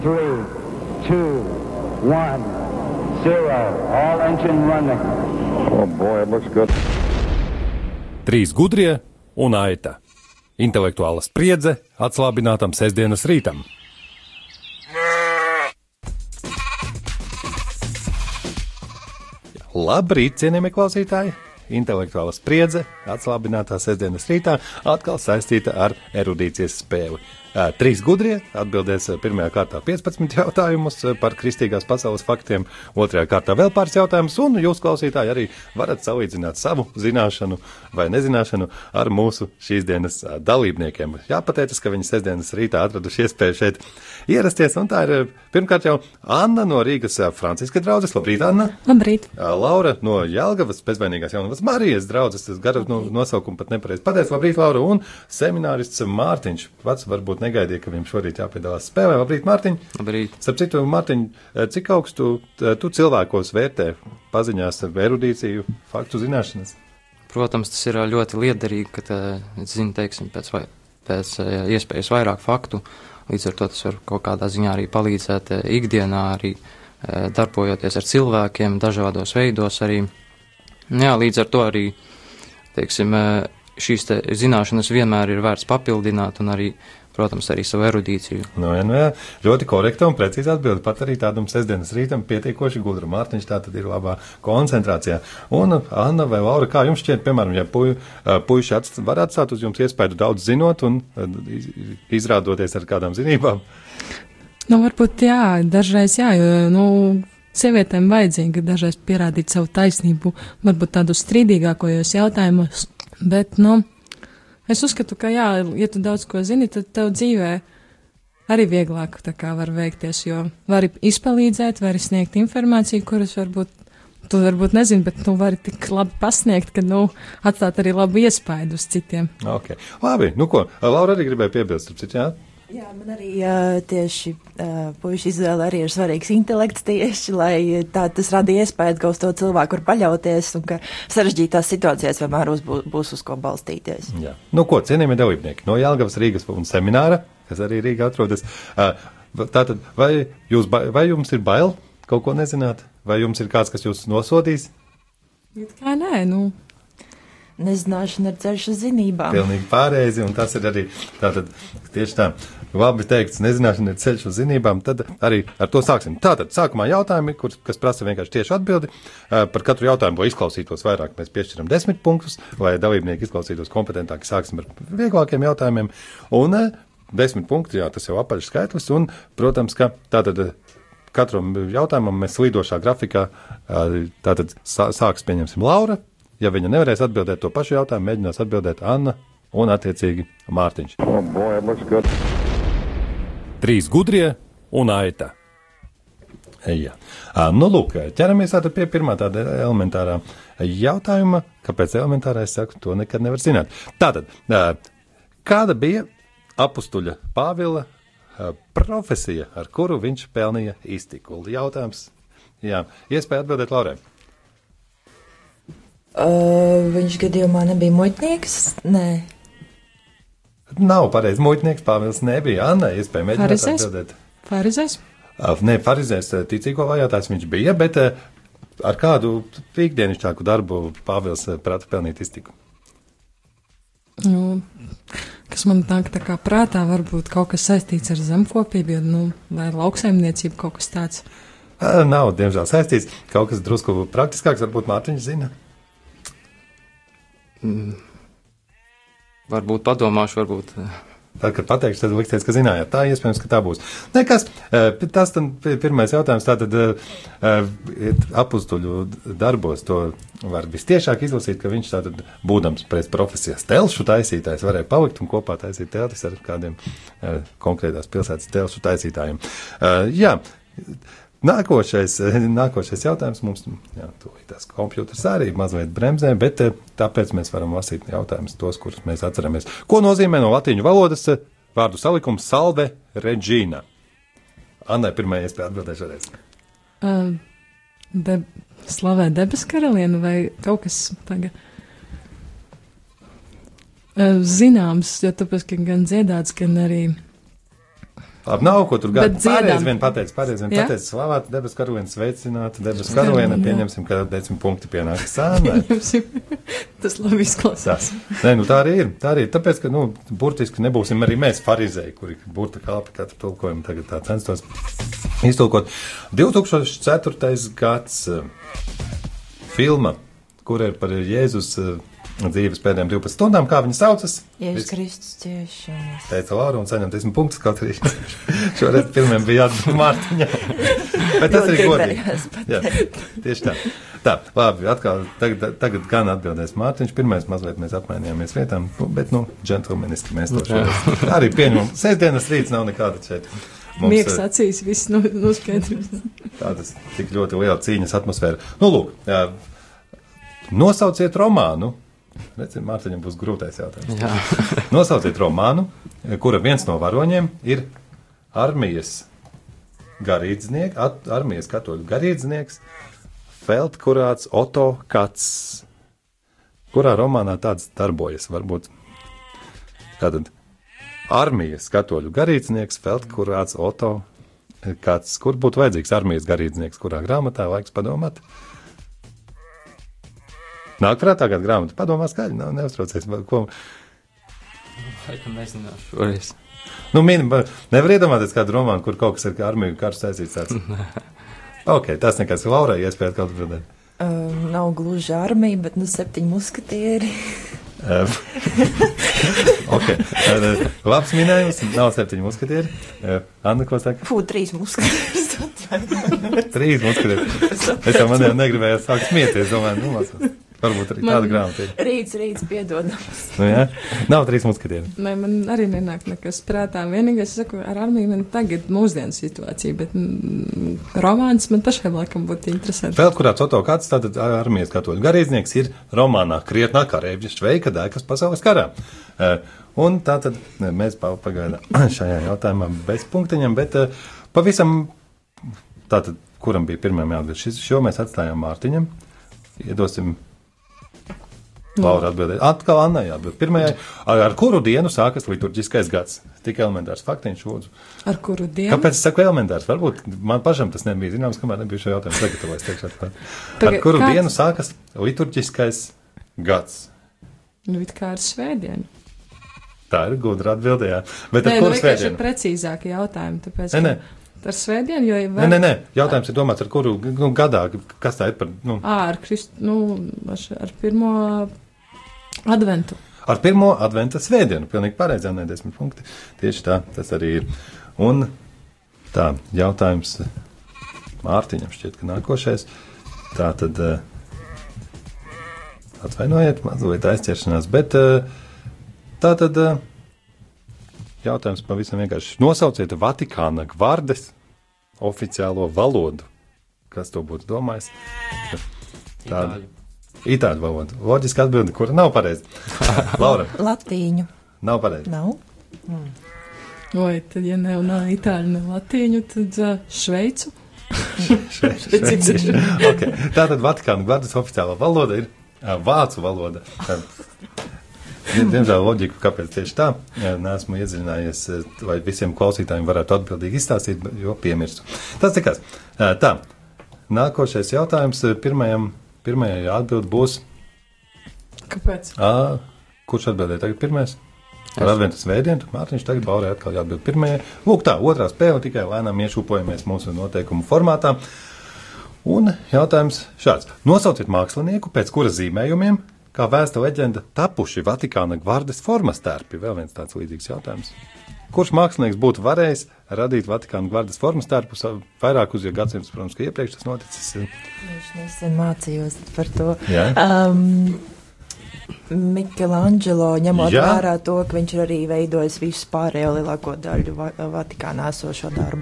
Three, two, one, zero. All engine running. Oh boy, it looks good. Trīs gudrie un aita. Intelektuāla spriedze atslābinātam sestdienas rītam. Labrīt, cienījamie klausītāji! Intelektuāla spriedze atslābinātā sestdienas rītā atkal saistīta ar erudīcijas spēli. Trīs gudrie atbildēs pirmajā kārtā 15 jautājumus par kristīgās pasaules faktiem, otrajā kārtā vēl pāris jautājumus, un jūs, klausītāji, arī varat salīdzināt savu zināšanu vai nezināšanu ar mūsu šīs dienas ā, dalībniekiem. Jāpateicas, ka viņi sestdienas rītā atraduši iespēju šeit ierasties, un tā ir pirmkārt jau Anna no Rīgas Franciska draudzes. Labrīt, Anna! Labrīt! Laura no Jālgavas, bezvainīgās jaunavas Marijas draudzes, tas garu no, nosaukumu pat nepareizi pateicu. Labrīt, Laura, un seminārists Mārtiņš. Pats varbūt negaidīja, ka viņam šorīt jāpiedalās spēlē. Labrīt, Mārtiņ! Labrīt. Starp citu, Mārtiņ, cik augstu tu, tu cilvēkos vērtē paziņās ar erudīciju, faktu zināšanas? Protams, tas ir ā, ļoti liederīgi, ka zinu, teiksim, pēc, vai, pēc iespējas vairāk faktu. Līdz ar to tas var kaut kādā ziņā arī palīdzēt ikdienā, arī darbojoties ar cilvēkiem, dažādos veidos arī. Jā, līdz ar to arī, teiksim, šīs te zināšanas vienmēr ir vērts papildināt un arī, protams, arī savu erudīciju. Nu, jā, nu, ļoti korekta un precīza atbilde. Pat arī tādam sestdienas rītam pietiekoši gudra. Mārtiņš tā tad ir labā koncentrācijā. Un Anna vai Laura, kā jums šķiet, piemēram, ja puj, puiši atst, var atstāt uz jums iespēju daudz zinot un iz- izrādoties ar kādām zinībām? Nu, varbūt jā, dažreiz jā, jo, nu, sievietēm vajadzīga dažreiz pierādīt savu taisnību, varbūt tādu strīdīgākos jautājumos, bet, nu, es uzskatu, ka jā, ja tu daudz ko zini, tad tev dzīvē arī vieglāk kā var veikties, jo vari izpalīdzēt, vari sniegt informāciju, kuras varbūt tu varbūt nezini, bet tu vari tik labi pasniegt, ka, nu, atstāt arī labu iespaidu uz citiem. Okay. Labi, nu ko, Laura arī gribēja piebilst, starp citu, jā? Jā, man arī jā, tieši uh, puikas izvēle arī ir svarīgs intelekts tieši, lai tā tas rada iespēju, ka uz to cilvēku var paļauties un ka sarežģītās situācijās vienmēr uz, būs, būs uz ko balstīties. Jā. Nu, ko, cienījamie dalībnieki, no Jālgavas Rīgas un semināra, kas arī Rīgā atrodas. ā, Tātad, vai, jūs, vai jums ir bail kaut ko nezināt? Vai jums ir kāds, kas jūs nosodīs? It Kā nē, nu, Nezināšana ir ceļš uz zinībām. Pilnīgi pārreizi, un tas ir arī tātad, tieši tā. Labi teikts, nezināšana ir ceļš uz zinībām, tad arī ar to sāksim. Tātad, sākumā jautājumi, kur, kas prasa vienkārši tieši atbildi. Ā, Par katru jautājumu, lai izklausītos vairāk, mēs piešķiram desmit punktus, lai dalībnieki izklausītos kompetentāk. Sāksim ar vieglākiem jautājumiem. Un ā, desmit punkti, jā, tas jau apaļš skaitlis, un, protams, ka tātad ā, katram jautājumam mēs slīdošā grafikā tātad sā- sāks, pieņemsim, Laura. Ja viņa nevarēs atbildēt to pašu jautājumu, mēģinās atbildēt Anna un, attiecīgi, Mārtiņš. Oh boy. Trīs gudrie un aita. Jā. Nu, lūk, ķeramies tātad pie pirmā tāda elementārā jautājuma. Kāpēc elementārā es saku, to nekad nevar zināt. Tātad, kāda bija apustuļa Pāvila profesija, ar kuru viņš pelnīja iztiku? Jautājums. Jā, iespēja atbildēt Laurai. Uh, viņš gadījumā nebija muitnieks? Nē. Nav pareizi. Muitnieks Pāvils nebija. Anna, iespēja mēģināt Farizējs? atbildēt. farizēs? Nē, farizēs ticīgo vajātājs viņš bija, bet ar kādu ikdienišķāku darbu Pāvils prata pelnīt iztiku? Nu, kas man nāk tā kā prātā, varbūt kaut kas saistīts ar zemkopību, jo, nu, vai lauksaimniecību kaut kas tāds. Nav, diemžēl, saistīts. Kaut kas drusku praktiskāks, varbūt Mārtiņš zina. Varbūt padomāšu, varbūt. ā, Tad, kad pateikšu, tad liksies, ka zinājāt. Tā iespējams, ka tā būs. Nekas, ā, tas pirmais jautājums. Tātad apustuļu darbos to var vistiešāk izlasīt, ka viņš tātad, būdams pēc profesijas telšu taisītājs, varēja palikt un kopā taisīt teltis ar kādiem konkrētās pilsētas telšu taisītājiem. Jā. Nākošais, nākošais jautājums mums, jā, tās kompjuters arī mazliet bremzē, bet eh, tāpēc mēs varam lasīt jautājumus tos, kurus mēs atceramies. Ko nozīmē no latīņu valodas eh, vārdu salikums salve reģīna? Annai pirmā iespēja atbildēt šoreiz. Uh, de, slavē debesu karalieni vai kaut kas tagad. Uh, zināms, jo tāpēc, ka gan dziedāts, gan arī Labi, nav ko tur dziedām. Pareizi vien pateicis, pareizi vien pateicis, slavāt, debes karalieni, sveicināti, debes karalieni, jā. pieņemsim, ka desmit punkti pienāk sānai. Tas labi izklausās. Nē, nu tā arī ir. Tā arī ir. Tāpēc, ka, nu, burtiski nebūsim arī mēs farizēji, kuri burta kalpi katru tulkojumu tagad tā censtos iztulkot. 2004. gads eh, filma, kur ir par Jēzus eh, dzīves pēdējām 12 stundām, kā viņa saucas? Jēzus Kristus ciešanas. Teica Laura un saņem 10 punktus, kaut arī šoreiz pirmiem bija jāatbūt Mārtiņa. Bet tas ir godīgi. Jā, tieši tā. Tā, labi, atkal tagad, tagad gan atbildēs Mārtiņš. Pirmais mazliet mēs apmainījāmies vietām, bet, nu, džentlmeniski mēs to šoreiz arī pieņemam. Sēdienas rīts nav nekāda šeit. Mums, Miegs acīs, viss nu, noskaidros. tādas tik ļoti liela cīņas atmosfēra. Nu, lūk, jā, nosauciet romānu. Redziet, Mārtiņam būs grūtais jautājums. Jā. Nosauciet romānu, kura viens no varoņiem ir armijas garīdznieks, at- armijas katoļu garīdznieks Feldkurāts Oto Kats. Kurā romānā tāds darbojas? Varbūt tātad armijas katoļu garīdznieks Feldkurāts Oto Kats. Kur būtu vajadzīgs armijas garīdznieks, kurā grāmatā laiks padomāt? Nāk prātā kāda grāmata, padomā skaļi, nav neuztraucies. Ko, Laikam nezināšu šoreiz. Nu, min, nevar iedomāties kādu romānu, kur kaut kas ar armiju karu saistīts. Tāds. ok, tas nekas Laurai iespēja kaut ko redzēt. Um, nav gluži armija, bet nu septiņi muskatieri. Eh, ok, eh, labs minējums, nav septiņi muskatieri. Eh, Anna, ko saka? Fū, trīs muskatieri. Trīs muskatieri. Es jau man jau negribēju sākt smieties, domāju, nu, lasot. Varbūt arī tāda Man- grāmata ir. Rīts, rīts, piedodams. Nu, jā, nav trīs muskatieri. Nē, man arī nenāk nekas prātā. Vienīgais, es saku, ar armiju man tagad mūsdienu situācija, bet mm, romāns man pašai laikam būtu interesanti. Vēl kurā coto kāds tātad armijas katoļu garīdznieks ir romānā Krietnā kareivģa šveika dēkas pasaules karā. Eh, Un tātad eh, mēs pa- pagaidām šajā jautājumā bez punktiņiem, bet eh, pavisam tātad, kuram bija pirmajam jāatbild, šis, šo mēs atstājām Mārtiņam. Iedosim Laura atbildēt. Atkal Annai jāatbild. Pirmajai, ar, ar kuru dienu sākas liturģiskais gads? Tik elementārs faktiņš, lūdzu. Ar kuru dienu? Kāpēc es saku elementārs? Varbūt man pašam tas nebija zināms, kamēr nebija šo jautājumu sagatavojis. teikšu. Ar Tagad kuru kāds- dienu sākas liturģiskais gads? Nu, it kā ar svētdienu. Tā ir gudra atbildē, jā. Bet ar Nē, nu, kuru vienkārši ir svētdienu? precīzāki jautājumi. Tāpēc, Nē, nē. Ar svētdienu, jo ir Nē, nē, nē. Jautājums ir domāts, ar kuru nu, gadā, kas tā ir par, nu, Ā, ar, Krist, nu, ar- ar pirmo adventu. ar pirmo adventa svētdienu. Pilnīgi pareizi, nē, desmit punkti. Tieši tā, tas arī ir. Un tā, jautājums Mārtiņam šķiet, ka nākošais. Tā tad. eh, Atvainojiet, mazliet aizķeršanās, bet eh, tā tad eh, jautājums pavisam vienkārši. Nosauciet Vatikāna gvardes oficiālo valodu. Kas to būtu domājis? Tāda Itāļu. Itāļu valoda. Loģiski atbildi, kura nav pareiza. Laura, Latīņu. nav pareiza. Nav. Vai tad, ja ne, ne itāļu, ne latīņu, tad uh, šveicu. okay. Tātad Vatikāna gvardes oficiālā valoda ir ā, vācu valoda. Diemžēl loģiku, kāpēc tieši tā, neesmu iedziļinājies, lai visiem klausītājiem varētu atbildīgi izstāstīt, jo piemirstu. Tas tikās. Ā, Tā, nākošais jautājums ā, pirmajam, pirmajai atbild būs, Kāpēc? ā, kurš atbildēja tagad pirmais? Ar adventas vēdienu, Mārtiņš tagad baurē atkal jāatbild pirmajai. Lūk tā, otrā spēle tikai lēnām iešūpojamies mūsu noteikumu formātā. Un jautājums šāds. Nosauciet mākslinieku, pēc kura zīmējumiem, kā vēsta leģenda, tapuši Vatikāna gvardes formas tērpi. Vēl viens tāds līdzīgs jautājums. Kurš mākslinieks būtu varējis radīt Vatikāna gvardes formas tērpus vairākus ja gadsimtus, protams, ka iepriekš tas noticis? Viņš nesen mācījos par to. Jā. Um, Mikelāņģelo, ņemot Jā. Vērā to, ka viņš ir arī veidojis visu pārējo lielāko daļu Va Vatikānā esošo darbu.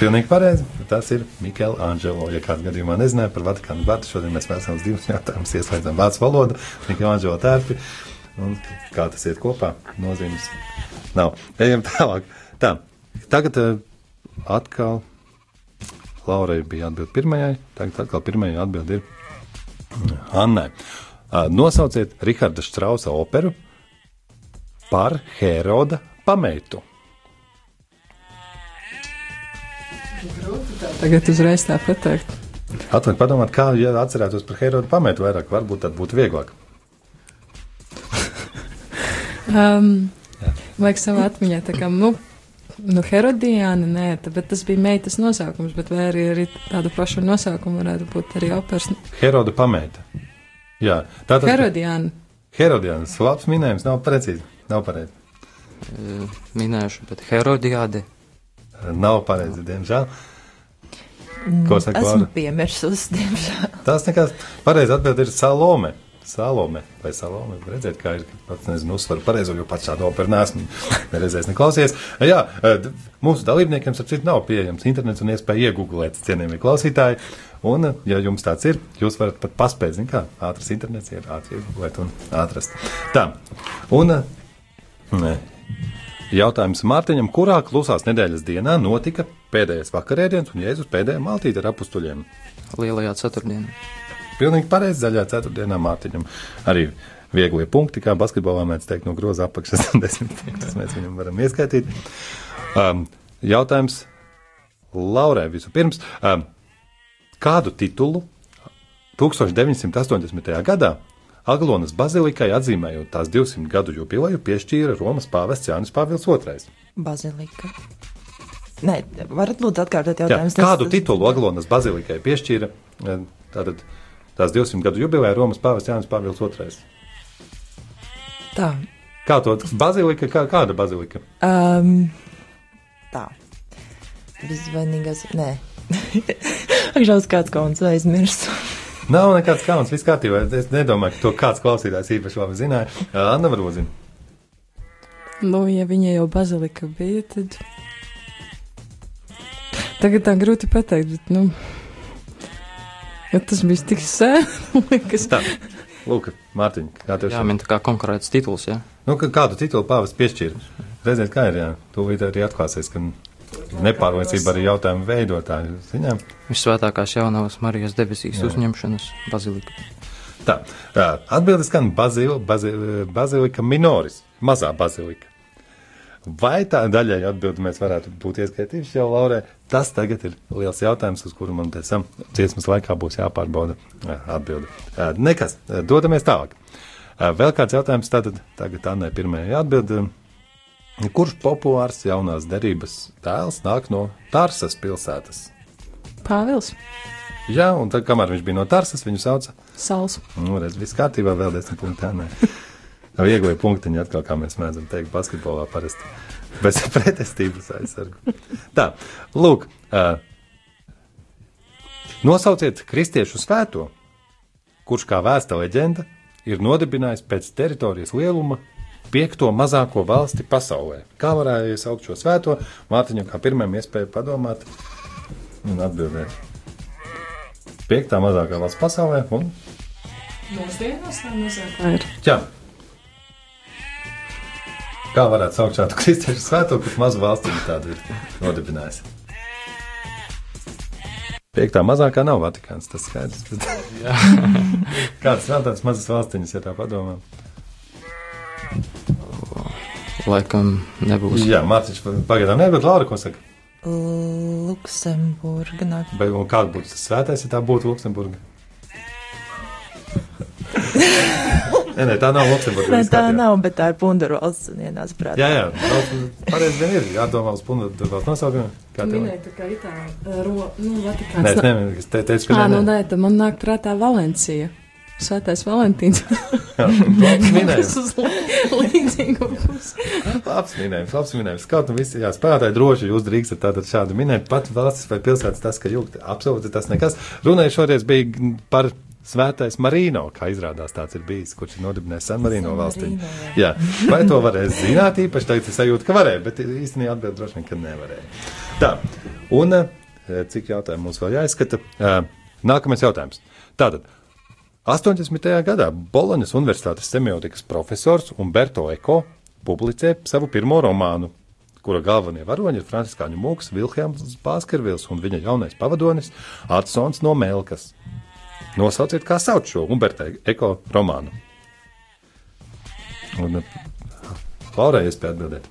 Pilnīgi pareizi. Tas ir Mikls Angelo. Ja kādā gadījumā nezināja par Vatikānu gvardu, šodien mēs vēlamies divus jautājumus. Ieslēdzam vācu valodu, Mikls Angelo tērpi. Un kā tas iet kopā? Nozīmes nav. Ejam tālāk. Tā, tagad uh, atkal Laurai bija atbild pirmajai, tagad atkal pirmajai atbild ir Annai. Uh, nosauciet Riharda Strausa operu par Heroda pameitu. Tagad uzreiz tā pateikt. Atliek padomāt, kā ja atcerētos par Herodu pamētu vairāk, varbūt tad būtu vieglāk. Um, vajag savā atmiņā, tā kā, nu, nu Herodijāna, nē, tā, bet tas bija meitas nosaukums, bet vai arī, arī tādu pašu nosaukumu varētu būt arī operas. Heroda pamēta. Jā, tā tas Herodijāna. Herodijāns, labs minējums, nav precīzi, nav pareizi. E, Minēšu, bet Herodiāde. Nav pareizi, diemžēl. Ko saka Esmu piemirsus, diemžēl. Tas nekas, pareizi atbild ir Salome. Salome vai Salome, redzēt, kā ir, pats nezinu, uzsvaru pareizo, jo pats šādu operu neesmu nereizēs neklausies. Jā, d- mūsu dalībniekiem, starp citu, nav pieejams internets un iespēja iegooglēt cienījamie klausītāji. Un, eh, ja jums tāds ir, jūs varat pat paspēt, zin kā, ātrs internets ir ātri iegooglēt un atrast. Tā, un eh, ne, jautājums Mārtiņam, kurā klusās nedēļas dienā notika pēdējais vakarēdiens un Jēzus pēdējā maltīte ar apustuļiem? Lielajā ceturtdienā. Pilnīgi pareizi zaļā ceturtdienā Mārtiņam. Arī vieglie punkti, kā basketbolā mēdz teikt, no groza apakšas desmit punktus mēs viņam varam ieskaitīt. Um, jautājums Laurai vispirms. Um, kādu titulu 1980. gadā Aglonas bazilikai atzīmējot tās 200 gadu jubileju piešķīra Romas pāvests Jānis Pāvils II? Bazilika. Nē, varat lūdzu atkārtot Jā, jautājumus. kādu titulu Aglonas bazilikai piešķīra eh, tātad, tās 200 gadu jubileja Romas pāvests Jānis Pāvils II? Tā. Kā to bazilika, kā, kāda bazilika? Um, tā. Bezvainīgās. Nē. Akžās kāds kauns aizmirst. Nav nekāds kauns, viss kārtībā. Es nedomāju, ka to kāds klausītājs īpaši labi zināja. Anna varbūt zina. Nu, ja viņa jau bazilika bija, tad. Tagad tā grūti pateikt, bet, nu. Ja tas bija tik sen, liekas. Tā, lūk, Mārtiņ, kā tev Jā, šķiet? min tā kā konkrēts tituls, jā. Nu, kādu titulu pāvis piešķīra? Redziet, kā ir, jā, tūlīt arī atklāsies, ka nepārliecība arī jautājumu veidotāju ziņā. Visvētākās jaunavas Marijas debesīs Jā. uzņemšanas bazilika. Tā, tā atbildes skan bazil, bazil, bazilika minoris, mazā bazilika. Vai tā daļai atbildi mēs varētu būt ieskaitījuši jau Laurē? Tas tagad ir liels jautājums, uz kuru man tam dziesmas laikā būs jāpārbauda ā, atbildi. Ā, Nekas, ā, dodamies tālāk. Vēl kāds jautājums tātad, tagad Annai pirmajai atbildi. Kurš populārs jaunās derības tēls nāk no Tārsas pilsētas? Pāvils, Jā, un tad, kamēr viņš bija no Tārsas, viņu sauca Sals. Nu, redz, viss kārtībā, vēl desmit punkti. Nē. Viegli punktiņi, atkal, kā mēs mēdzam teikt, basketbolā parasti. Bez pretestības aizsargu. Tā, lūk, uh, nosauciet kristiešu svēto, kurš kā vēsta leģenda ir nodibinājis pēc teritorijas lieluma piekto mazāko valsti pasaulē. Kā varēja saukt šo svēto? Mātiņam kā pirmajam iespēja padomāt un atbildēt. Piektā mazākā valsts pasaulē un Mūsdienās tā mazāk ir. Jā. Kā varētu saukt šādu kristiešu svēto, kurš mazu valsti tādu ir nodibinājis? Piektā mazākā nav Vatikāns, tas skaidrs. Kāds vēl tāds mazas valstiņas, ja tā padomā? Laikam nebūs. Jā, Mārtiņš pagaidām nebūtu Laura, ko saka. Luksemburga nāk. Bet un kāda būtu tas svētais, ja tā būtu Luksemburga? nē, nē, tā nav Luksemburga. Nē, tā kārtībā. nav, bet tā ir Pundaru valsts un ienāca prātā. Jā, jā, pareizi vien ir. Jādomā uz pundu valsts nosaukumu. Kā tev? Minēja tā kā Itālija, ro, nu, Nē, Vatikāns. es nevienu, es te, teicu, ka Ā, nu, nē, nē, tad man nāk prātā Valencija. Svētais Valentīns. nē. Labs minējums. uz līdzīgu pusi. Labs minējums, labs minējums. Kaut nu visi, jā, spēlētāji droši jūs drīkstat tātad šādu minēt. Pat valsts vai pilsētas tas, ka jūgt, absolūti tas nekas. Runāju šoreiz bija par Svētais Marino, kā izrādās tāds ir bijis, kurš ir nodibinājis San Marino valstī. Jā, vai to varēja zināt īpaši, tagad es sajūtu, ka varēja, bet īstenībā atbild droši vien, ka nevarēja. Tā, un eh, cik jautājumu mums vēl jāizskata? Eh, Nākamais jautājums. Tātad, 80. gadā Boloņas Universitātes semiotikas profesors Umberto Eko publicē savu pirmo romānu, kura galvenie varoņi ir Franciskāņu mūks Vilhelms Baskervils un viņa jaunais pavadonis Atsons no Melkas. Nosauciet, kā sauc šo Umberto Eko romānu. Un, eh, Laurai iespēja atbildēt.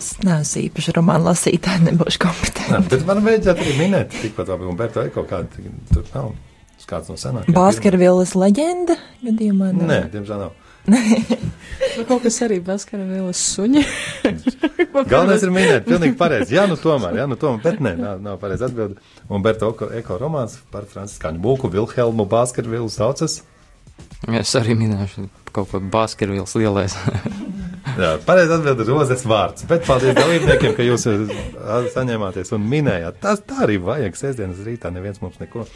Es neesmu īpaši romānu lasītāji, nebūšu kompetenti. Jā, bet man vajadzētu arī minēt, tikpat labi, Umberto Eko, kāda tur nav. Kāds no senākajiem. Baskervillas leģenda gadījumā? nav? Nē, diemžēl nav. Nu, kaut kas arī Baskara vielas suņi. Galvenais ir minēt, pilnīgi pareizi. Jā, nu tomēr, jā, nu tomēr, bet nē, nav, nav pareizi atbildi. Umberto Eko, Eko romāns par franciskāņu būku Vilhelmu Baskervilu saucas. Es arī minēšu kaut ko Baskervils lielais. Jā, pareizi atbild ir rozes vārds, bet paldies dalībniekiem, ka jūs saņēmāties un minējāt. Tas tā arī vajag sestdienas rītā, neviens mums neko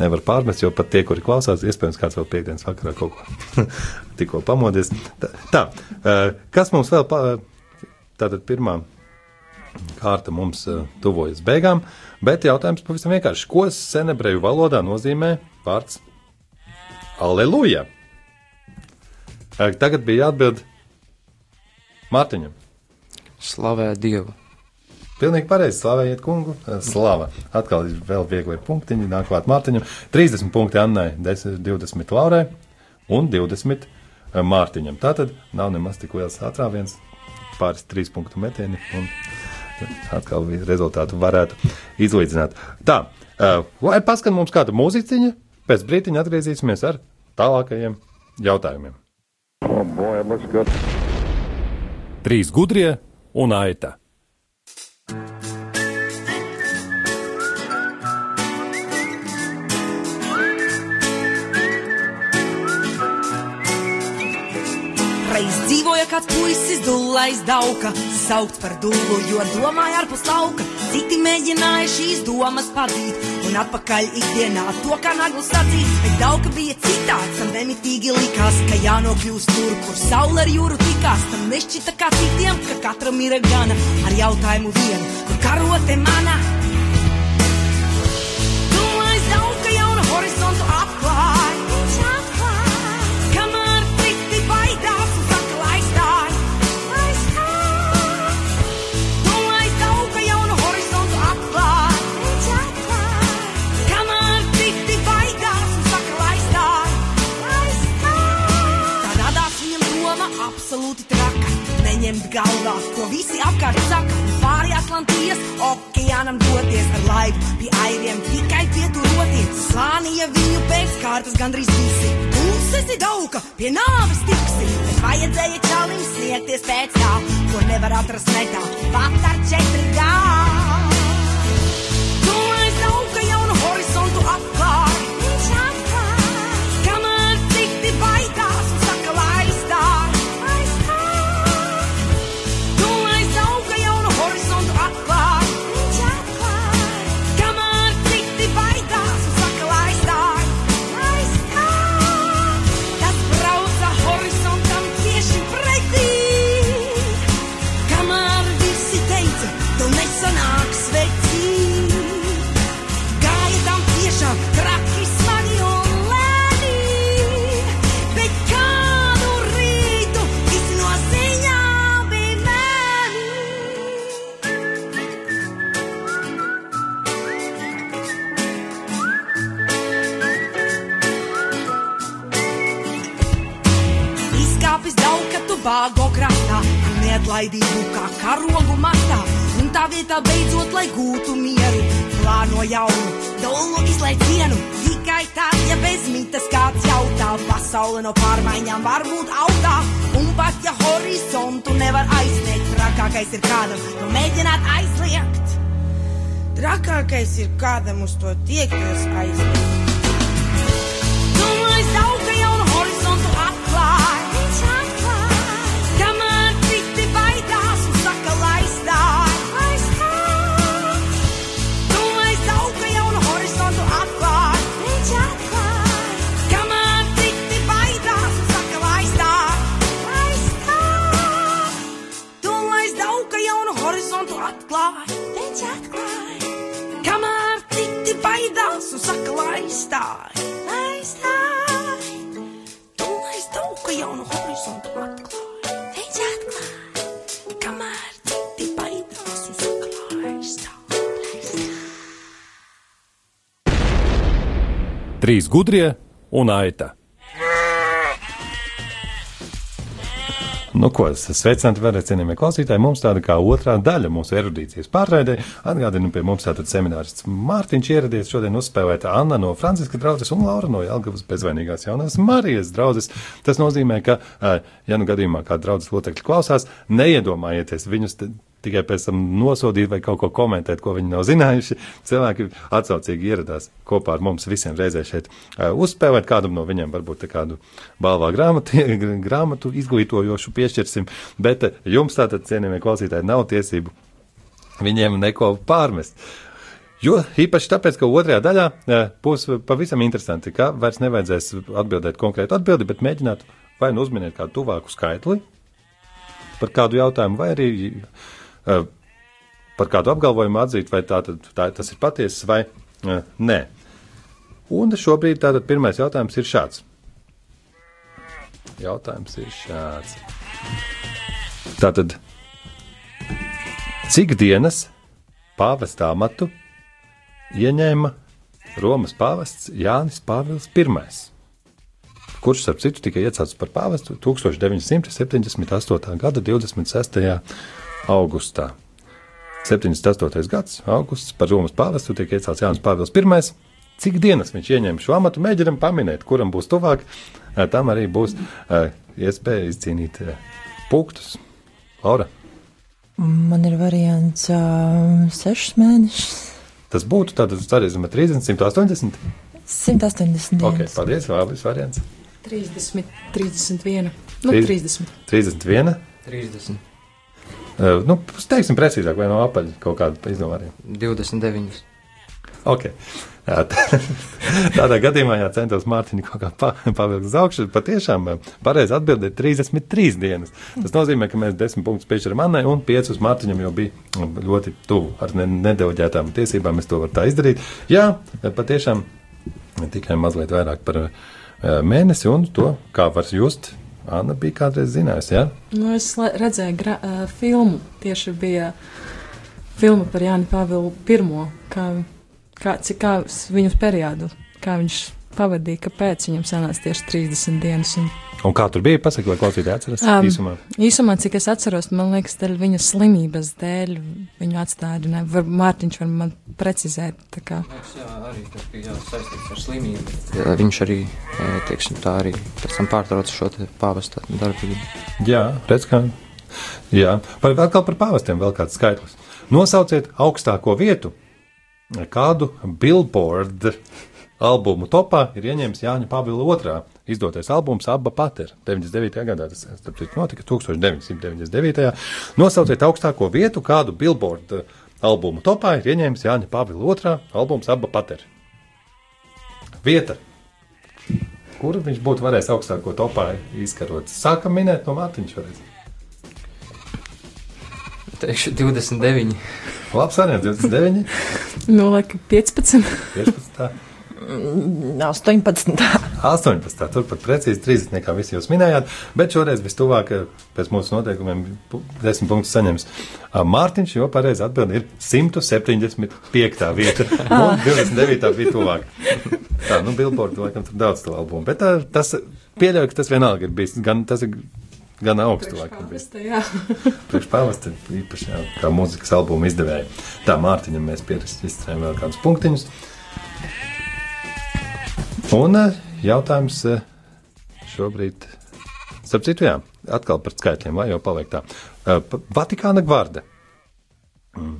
nevar pārmest, jo pat tie, kuri klausās, iespējams kāds vēl piekdienas vakarā kaut ko tikko pamodies. Tā, tā kas mums vēl, pa, tātad pirmā kārta mums tuvojas beigām, bet jautājums pavisam vienkārši, ko senebreju valodā nozīmē vārds Aleluja? Tagad bija jāatbild Mārtiņam. Slavē Dievu! Pilnīgi pareizi. Slavējiet, kungu. Slava. Atkal ir vēl viegli punktiņi. Nāk klāt Mārtiņam. 30 punkti Annai, 10, 20 Laurai un 20 Mārtiņam. Tātad nav nemaz tik liels atrāviens, pāris trīs punktu metieni. Un atkal rezultātu varētu izlīdzināt. Tā, uh, lai paskan mums kāda mūziķiņa, pēc brītiņa atgriezīsimies ar tālākajiem jautājumiem. Oh, boy, it looks good. Trīs gudrie un aita. Reiz dzīvoja kāds puisis, dulais dauka, saukts par dulu, jo domāja ārpus lauka. Citi mēģināja šīs domas padzīt, un atpakaļ ikdienā to kā naglu sacīt. Bet dauka bija citāds, tam nemitīgi likās, ka jānokļūst tur, kur saule ar jūru tikās. Tam nešķita kā citiem, ka katram ir gana ar jautājumu vienu, kur karote mana. Neņemt galvā, ko visi apkārt saka. Pāri Atlantijas okeānam doties ar laivu pie airiem, tikai pieturoties. Slānīja viņu pēc kārtas gandrīz visi. Mums esi dauka, pie nāves tiksi. Bet vajadzēja čalim sniegties pēc tā, ko nevar atrast netā. Pat ar četri Izkāpis dauka tu bāgo krastā, un neatlaidību kā karogu matā. Un tā vietā beidzot, lai gūtu mieru, plāno jaunu, dolu izlaicienu. Tikai tad, ja bez mitas kāds jautā, pasaule no pārmaiņām var būt augā. Un pat ja horizontu nevar aizsniegt, trakākais ir kādam to mēģināt aizliegt. Trakākais ir kādam uz to tiekties aizliegt. Domāju, stāj, lai stāj. Domāju, dauga jaunu horizontu atklāj. Viņš atklāj. Kamēr citi baidās lai stāj. Trīs gudrie un aita. Nu, ko es sveicinātu vēlreiz, cienījamie klausītāji. Mums tāda kā otrā daļa mūsu erudīcijas pārraidē. Atgādinu, pie mums tātad seminārists Mārtiņš ieradies šodien uzspēlēt Anna no Franciska draudzes un Laura no Jelgavas bezvainīgās jaunās Marijas draudzes. Tas nozīmē, ka, ja nu gadījumā kāda draudzes locekļi klausās, neiedomājieties viņus tikai pēc tam nosodīt vai kaut ko komentēt, ko viņi nav zinājuši. Cilvēki atsaucīgi ieradās kopā ar mums visiem reizē šeit uh, uzspēlēt kādam no viņiem, varbūt kādu balvā grāmatu, grāmatu izglītojošu piešķirsim, bet uh, jums tātad, cienījamie klausītāji, nav tiesību viņiem neko pārmest. Jo īpaši tāpēc, ka otrajā daļā uh, būs pavisam interesanti, ka vairs nevajadzēs atbildēt konkrētu atbildi, bet mēģināt vai nu uzminēt kādu tuvāku skaitli par kādu jautājumu, vai arī par kādu apgalvojumu atzīt, vai tā, tā, tas ir patiesas vai uh, nē. Un šobrīd tātad pirmais jautājums ir šāds. Jautājums ir šāds. Tātad, cik dienas pāvesta amatu ieņēma Romas pāvests Jānis Pāvils I? kurš, starp citu, tika iecelts par pāvestu 1978. gada 26. Augustā. 78. gads, augusts, par Romas pāvestu tiek iecelts Jānis Pāvils I. Cik dienas viņš ieņem šo amatu, mēģinam pamanīt, kuram būs tuvāk, tam arī būs uh, iespēja izcīnīt uh, punktus. Laura. Man ir variants uh, sešas mēnešus. Tas būtu tātad, sarīzuma 30, 180? 180 dienas. Ok, paldies, Vālis variants. 30, 31. Nu, 30. 31. 30. Uh, nu, teiksim precīzāk, vai no apaļa kaut kāda izdomājuma. 29. Ok. Jā, tādā gadījumā, ja centos Mārtiņu kaut kā pa, pavilkt uz augšu, patiešām pareizi atbildēt 33 dienas. Tas nozīmē, ka mēs 10 punktus piešķiram Annai un 5 Mārtiņam jau bija ļoti tuvu ar ne, nedevuģētām tiesībām. Es to varu tā izdarīt. Jā, patiešām tikai mazliet vairāk par mēnesi, un to, kā var just, Anna bija kādreiz zinājusi. Ja? Nu, es redzēju gra, uh, filmu, tieši bija filma par Jāni Pāvilu I, kā, kā, cik kā viņu periodu, kā viņš pavadīja, kāpēc viņam sanāca tieši 30 dienas. Un Un kā tur bija? Pasaki, vai klausītāji atceras um, īsumā? Īsumā, cik es atceros, man liekas, dēļ viņa slimības dēļ viņu atstāja. Ne, var, Mārtiņš var man precizēt. Tā kā. Jā, arī tas bija saistīts ar slimību. Jā, viņš arī, teiksim, tā arī pēc tam pārtrauca šo pāvesta darbību. Jā, redz, kā. Jā, par, atkal par pāvestiem vēl kāds skaitlis. Nosauciet augstāko vietu, kādu billboard albumu topā ir ieņēmis Jāņa Pāvila II izdotais albums Abba Pater 99. gadā. Tas notika 1999. Nosauciet augstāko vietu, kādu Billboard uh, albumu topā ir ieņēmis Jāņa Pāvila II albums Abba Pater. Vieta. Kur viņš būtu varējis augstāko topā izkarot? Sākam minēt no Mārtiņš varēs. Teikšu 29. Labs variants, 29. Nu, laika 15. 15. 18. 18. Turpat precīzi 30. kā visi jūs minējāt, bet šoreiz vistuvāk pēc mūsu noteikumiem 10 punktus saņems Mārtiņš, jo pareizi atbildi ir 175. vieta. Un 29. bija tuvāk. Tā, nu, Billboard, laikam, tur daudz to albumu, bet tā, tas pieļauju, ka tas vienalga ir bijis, gan tas ir gan augstu laikam bija. Priekš pavasta īpaši jā, kā mūzikas albumu izdevēja. Tā, Mārtiņam mēs pierakstījām vēl kādus punktiņus. Un eh, jautājums eh, šobrīd, starp citu, jā, atkal par skaitļiem, lai jau paliek tā. Eh, Vatikāna gvarde. Mm.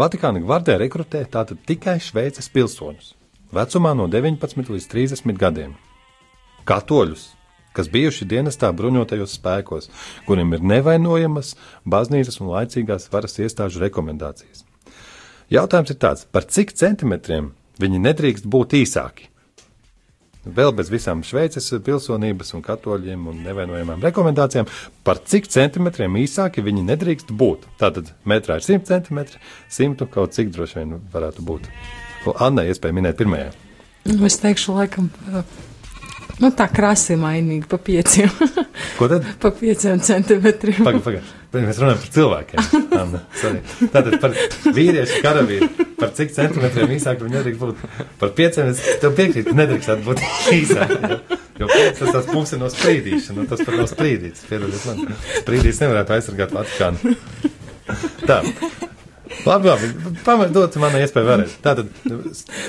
Vatikāna gvardē rekrutē tātad tikai Šveices pilsoņus, vecumā no 19 līdz 30 gadiem. Katoļus, kas bijuši dienestā bruņotajos spēkos, kuriem ir nevainojamas baznīcas un laicīgās varas iestāžu rekomendācijas. Jautājums ir tāds, par cik centimetriem viņi nedrīkst būt īsāki? Vēl bez visām Šveices pilsonības un katoļiem un nevainojamām rekomendācijām, par cik centimetriem īsāki viņi nedrīkst būt. Tātad metrā ir 100 centimetri, 100 kaut cik droši vien varētu būt. Anna, iespēja minēt pirmajā. Nu, es teikšu, laikam, Nu, tā krāsa ir mainīga pa pieciem. Ko tad? pa pieciem centimetriem. Pagaid, pagaid. Mēs runājam par cilvēkiem. Anna, sorry. Tātad par vīriešu karavīru. Par cik centimetriem īsāk viņi nedrīkst būt? Par pieciem es tev piekrītu, nedrīkst būt īsāk. Ja? Jo pieci tas tāds pums ir no sprīdīšana, tas pat nav sprīdīts. Piedodiet man. Sprīdīts nevarētu aizsargāt Vatikānu. Tā. Labi, labi. Pamēģiniet, man iespēja vēlreiz. Tātad,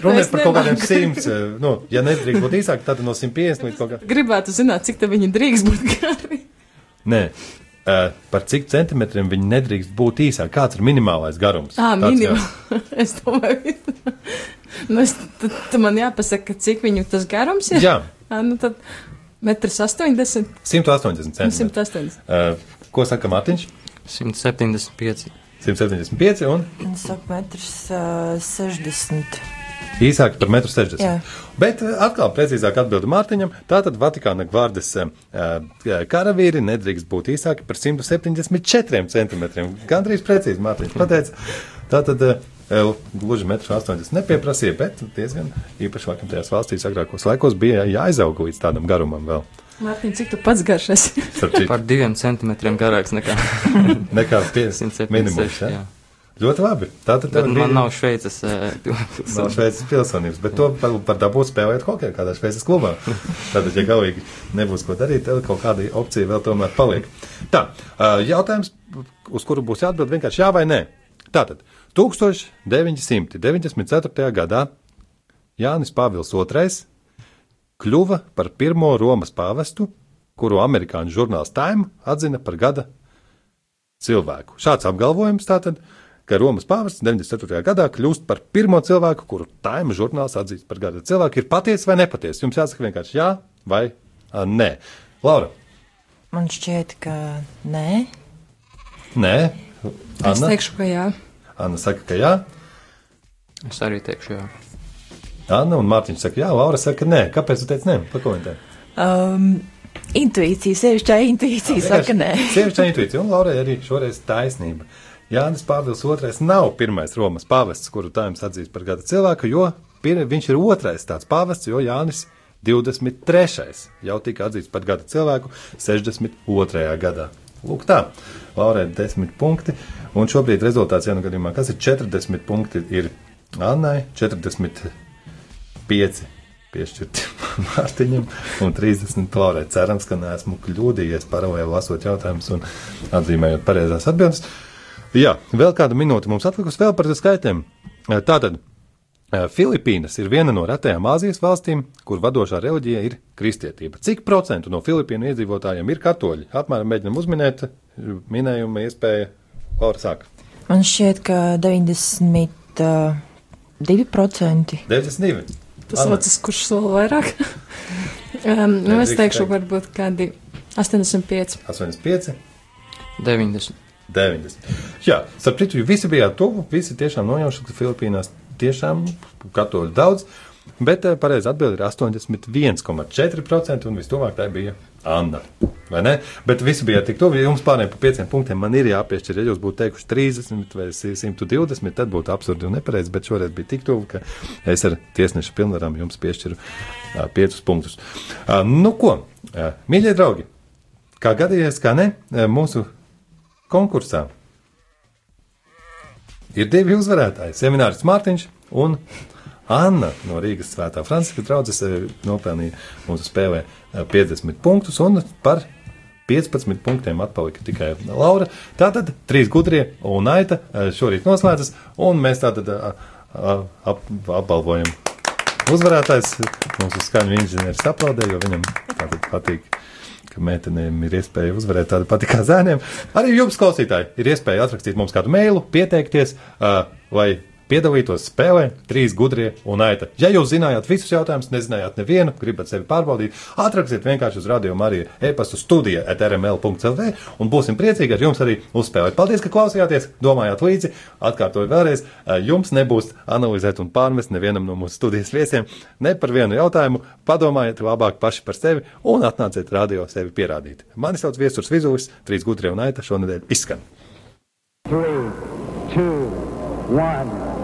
runa ir par kaut kādiem simts, eh, nu, ja nedrīkst būt īsāk, tad no 150 līdz kaut kā. Gribētu zināt, cik te viņi drīkst būt gari. Nē, uh, par cik centimetriem viņi nedrīkst būt īsāk. Kāds ir minimālais garums? Ā, Tāds minimum. jau- es domāju, nu, es, tad, tad man jāpasaka, cik viņu tas garums ir. Jā, Ā, nu tad metrs 80, 180 centimetri. 180. Uh, ko saka Mārtiņš? 175. 175 un Es saku, metrs uh, 60. īsāk par 1,60 Jā. m. Bet atkal precīzāk atbildi Mārtiņam. Tātad Vatikāna gvardes uh, karavīri nedrīkst būt īsāki par 174 centimetriem. Gandrīz precīzi Mārtiņš pateica. Tātad uh, gluži 1,80 m nepieprasīja, bet diezgan īpaši vakam tajās valstīs agrākos laikos bija jāizaug līdz tādam garumam vēl. Mārtiņ, cik tu pats garš esi? Par diviem centimetriem garāks nekā nekā 50 minimums. 176. Ja? Jā. Ļoti labi. Tātad Bet tev bija- man nav šveices. eh, Nav pilsonības. šveices pilsonības, bet to par, par dabūtu spēlēt hokeju kādā šveices klubā. Tātad, ja galīgi nebūs ko darīt, tad kaut kāda opcija vēl tomēr paliek. Tā, jautājums, uz kuru būs jāatbild vienkārši jā vai nē. Tātad, 1994. gadā Jānis Pāvils II kļuva par pirmo Romas pāvestu, kuru amerikāņu žurnāls Time atzina par gada cilvēku. Šāds apgalvojums tātad, ka Romas pāvests 94. gadā kļūst par pirmo cilvēku, kuru Time žurnāls atzīst par gada cilvēku, ir patiesa vai nepatiesa. Jums jāsaka vienkārši jā vai a, nē. Laura, Man šķiet, ka nē. nē. Es Anna, teikšu, ka jā. Anna saka, ka jā. Es arī teikšu, jā. Anna un Mārtiņš saka, jā, Laura saka, nē. Kāpēc tu teici nē? Pakomentē. Um, intuīcija, sevišķā intuīcija saka nē. Sievišķa intuīcija, un Laurai arī šoreiz taisnība. Jānis Pāvils II nav pirmais Romas pāvests, kuru Times atzīst par gada cilvēku, jo pir, viņš ir otrais tāds pāvests, jo Jānis 23. jau tika atzīts par gada cilvēku 62. gadā. Lūk, tā, Laurai 10 punkti, un šobrīd rezultāts, ja nu gadījumā, kas ir 40 punkti, ir Annai, 45 piešķirti Mārtiņam un 30 Laurai. Cerams, ka neesmu kļūdījies paralēli lasot jautājumus un atzīmējot pareizās atbildes. Jā, vēl kāda minūte mums atlikusi vēl par skaitļiem. Tātad, Filipīnas ir viena no retajām Āzijas valstīm, kur vadošā reliģija ir kristietība. Cik procentu no Filipīnu iedzīvotājiem ir katoļi? Apmēram mēģinam uzminēt, minējuma iespēja. Laura sāk. Man šķiet, ka 92%. 92. Tas otrs, kurš soli vairāk. um, nu, es teikšu, teikt. varbūt kādi 85. 85. 90. 90. Jā, starp citu, visi bijāt tuvu, visi tiešām nojauši, ka Filipīnās tiešām katoļu daudz, bet eh, pareizi atbildi ir 81,4% un vistuvāk tai bija Anna. Vai ne? Bet visi bija tik tuvu, ja jums pārējiem pa pieciem punktiem man ir jāpiešķir, ja jūs būtu teikuši 30 vai 120, tad būtu absurdi un nepareizi, bet šoreiz bija tik tuvu, ka es ar tiesneša pilnvarām jums piešķiru uh, piecus punktus. Uh, nu ko, uh, mīļie draugi, kā gadījies, kā ne, uh, mūsu konkursā ir divi uzvarētāji. Seminārs Mārtiņš un Anna no Rīgas Svētā Franciska draudzes nopelnīja mūsu spēlē eh, 50 punktus un par 15 punktiem atpalika tikai Laura. Tātad trīs gudrie un Aita eh, šorīt noslēdzas un mēs tātad eh, eh, ap, apbalvojam uzvarētājs. Mūsu skaņu inženieris aplaudē, jo viņam tātad patīk ka meitenēm ir iespēja uzvarēt tādu pati kā zēniem. Arī jums, klausītāji, ir iespēja atrakstīt mums kādu meilu, pieteikties, uh, lai piedalītos spēlē, trīs gudrie un aita. Ja jūs zinājāt visus jautājumus, nezinājāt nevienu, gribat sevi pārbaudīt, atrakstiet vienkārši uz radio Mariju e-pastu studija at rml.clv un būsim priecīgi ar jums arī uzspēlēt. Paldies, ka klausījāties, domājāt līdzi, atkārtoju vēlreiz, uh, jums nebūs analizēt un pārmest nevienam no mūsu studijas viesiem ne par vienu jautājumu, padomājiet labāk paši par sevi un atnāciet radio sevi pierādīt. Mani sauc Viesturs Vizulis, trīs gudrie un aita šonadēļ izskan. Three, two, one,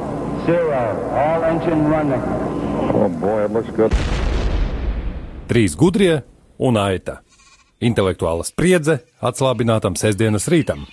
zero. All engine running. Oh, boy, it looks good. Trīs gudrie un aita. Intelektuāla spriedze atslābinātam sestdienas rītam.